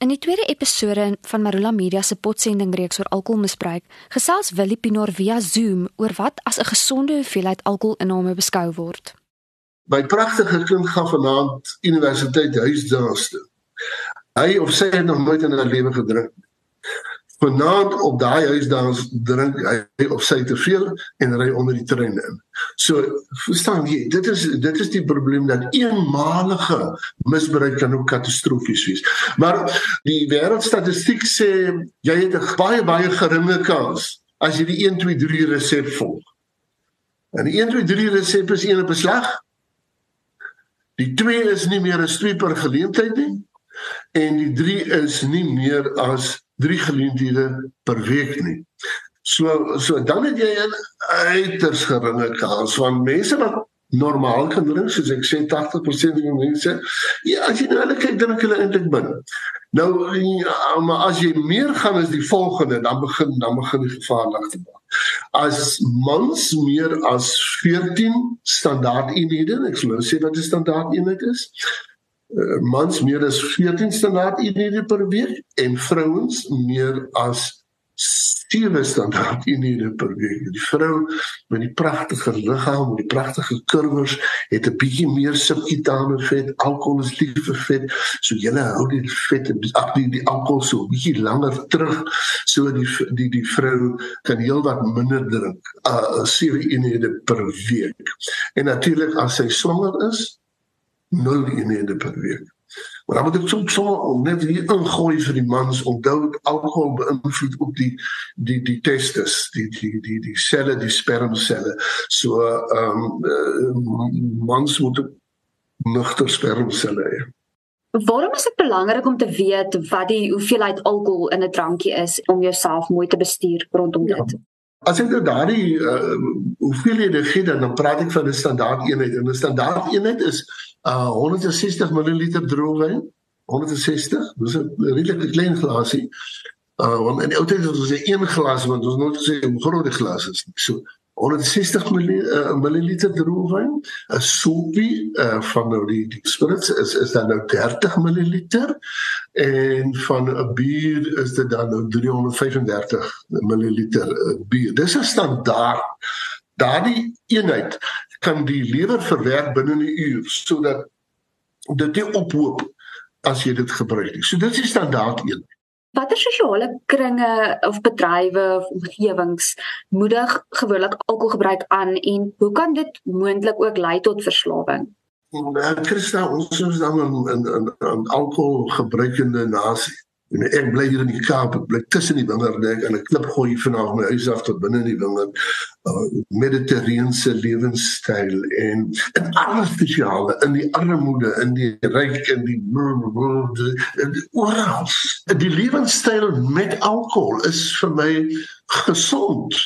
In die tweede episode van Marula Media se potsendingreeks oor alkoholmisbruik, gesels Willie Pinaar via Zoom oor wat as 'n gesonde hoeveelheid alkoholinname beskou word. My pragtige kind gaan vanaand universiteit huisdaas toe. Hy of sy het nog nooit in sy lewe gedrink nie vanaand op daai huis dan drink hy of sy te veel en ry onder die trein in. So verstaan jy, dit is dit is die probleem dat eenmalige misbruik kan ook katastrofies wees. Maar die wêreldstatistiek sê jy het 'n baie baie geringe kans as jy die 1 2 3 resep volg. En die 1 2 3 resep is een op beslag. Die 2 is nie meer 'n streep per geleentheid nie en die 3 is nie meer as drie geleenthede per week nie. So so dan het jy 'n uiters geringe kans van mense wat normaal kan drink soos ek sê 80% van mense ja as jy nou hulle kyk dan hulle eintlik min. Nou ja, maar as jy meer gaan as die volgende dan begin dan begin die gevaarlik te word. As mans meer as 14 standaard eenhede, ek sou sê wat 'n standaard eenheid is, mans meer as 14 standaard eenhede per week en vrouens meer as 7 standaard eenhede per week. Die vrou met die pragtige liggaam, met die pragtige kurwes, het 'n bietjie meer subkutane vet, alkohol is lief vir vet, so jy hou die vet en die die alkohol so bietjie langer terug, so die die die vrou kan heelwat minder drink, uh 7 eenhede per week. En natuurlik as sy swanger is, 0 eenhede per week. Maar dan moet ek soms so net hier ingooi vir die mans onthou alkohol beïnvloed ook die die die testes, die die die die selle, die spermselle. So ehm um, uh, mans moet nugter spermselle hê. Waarom is dit belangrik om te weet wat die hoeveelheid alkohol in 'n drankie is om jouself mooi te bestuur rondom ja. Dit? As ek nou daardie uh, hoeveelhede gee dan dan praat ek van 'n standaard eenheid en 'n standaard eenheid is uh 160 ml droogwyn 160 dis 'n redelike klein glasie uh want in die ou tyd het ons 'n een glas want ons nooit gesê 'n groot glas is so 160 ml droogwyn 'n soepie uh van nou die die spirits is is dan nou 30 ml en van 'n bier is dit dan nou 335 ml bier dis 'n standaard daardie eenheid kan die lewer verwerk binne 'n uur sodat dit nie ophoop as jy dit gebruik nie. So dit is standaard een. Watter sosiale kringe of bedrywe of omgewings moedig gewoonlik alkoholgebruik aan en hoe kan dit moontlik ook lei tot verslawing? Nou, Christa, ons is dan 'n 'n 'n alkoholgebruikende nasie. En ek bly hier in die Kaap, ek bly tussen die wingerde en 'n klip gooi vanaand my huis af tot binne in die wingerd. Uh, Mediterrane lewenstyl en en alles spesiale in die armoede, in die ryk en die oral. Die lewenstyl met alkohol is vir my gesond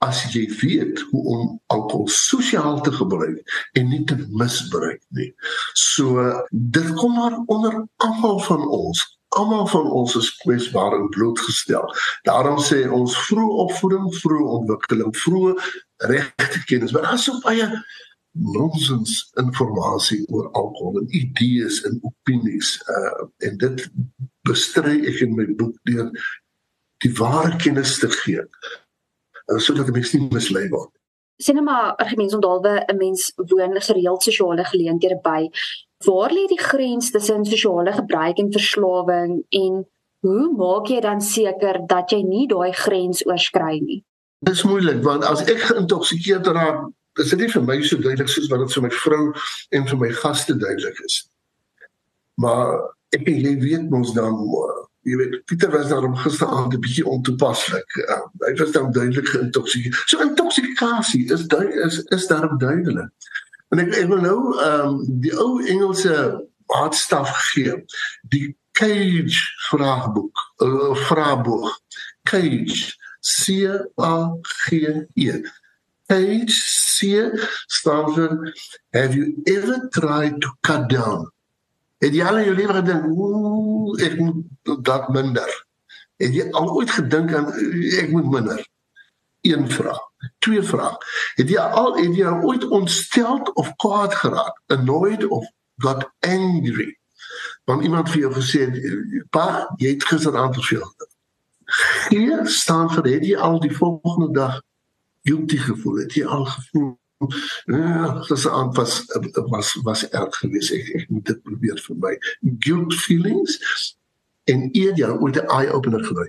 as jy weet hoe om alkohol sosiaal te gebruik en nie te misbruik nie. So dit kom maar onder almal van ons almal van ons is kwesbaar en blootgestel. Daarom sê ons vroeë opvoeding, vroeë ontwikkeling, vroeë regte kennis, maar daar's so baie nonsens inligting oor alkohol en idees en opinies uh en dit bestry ek in my boek deur die ware kennis te gee. Uh, sodat mense nie mislei word. Sinema argumente ondalwe 'n mens woon gereeld sosiale geleenthede by waar lê die grens tussen sosiale gebruik en verslawing en hoe maak jy dan seker dat jy nie daai grens oorskry nie? Dit is moeilik want as ek geïntoksikeerd raak, is dit nie vir my so duidelik soos wat dit vir my vrou en vir my gaste duidelik is. Maar ek jy weet mos dan jy weet Pieter was daar om gisteraand 'n bietjie ontoepaslik. Uh, hy was dan duidelik geïntoksikeerd. So intoksikasie is is is daar duidelik. En ek ek wil nou ehm um, die ou Engelse maatstaf gee. Die Cage vraagboek, 'n uh, eh, vraagboek. Cage C A G E. Cage C staan vir Have you ever tried to cut down? Het jy al in jou lewe gedink, ooh, ek moet dat minder? Het jy al ooit gedink aan ek moet minder? Een vraag. Twee vrae. Het jy al het jy ooit ontstel of kwaad geraak? Annoyed of got angry? want iemand vir jou gesê pa jy het gisteraand te veel hier staan vir het jy al die volgende dag guilty gevoel het jy al gevoel ja aan was was was erg geweest ek, ek moet dit probeer vir my guilt feelings en eer jou ooit 'n eye opener genooi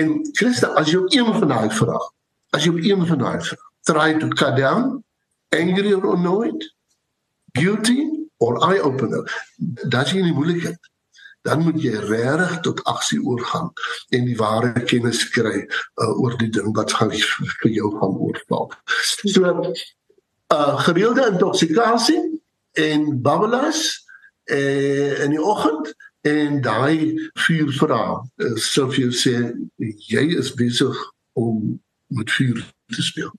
en Christa as jy een van daai vra as jy een van daai try to cut down angry or annoyed guilty or eye opener dat jy nie moeilikheid dan moet jy regtig tot aksie oorgaan en die ware kennis kry uh, oor die ding wat gaan vir jou gaan oorval. So uh, gereelde intoksikasie en babbelas uh, in die oggend en daai vuur vra. Uh, Sofie sê jy is besig om met vuur te speel.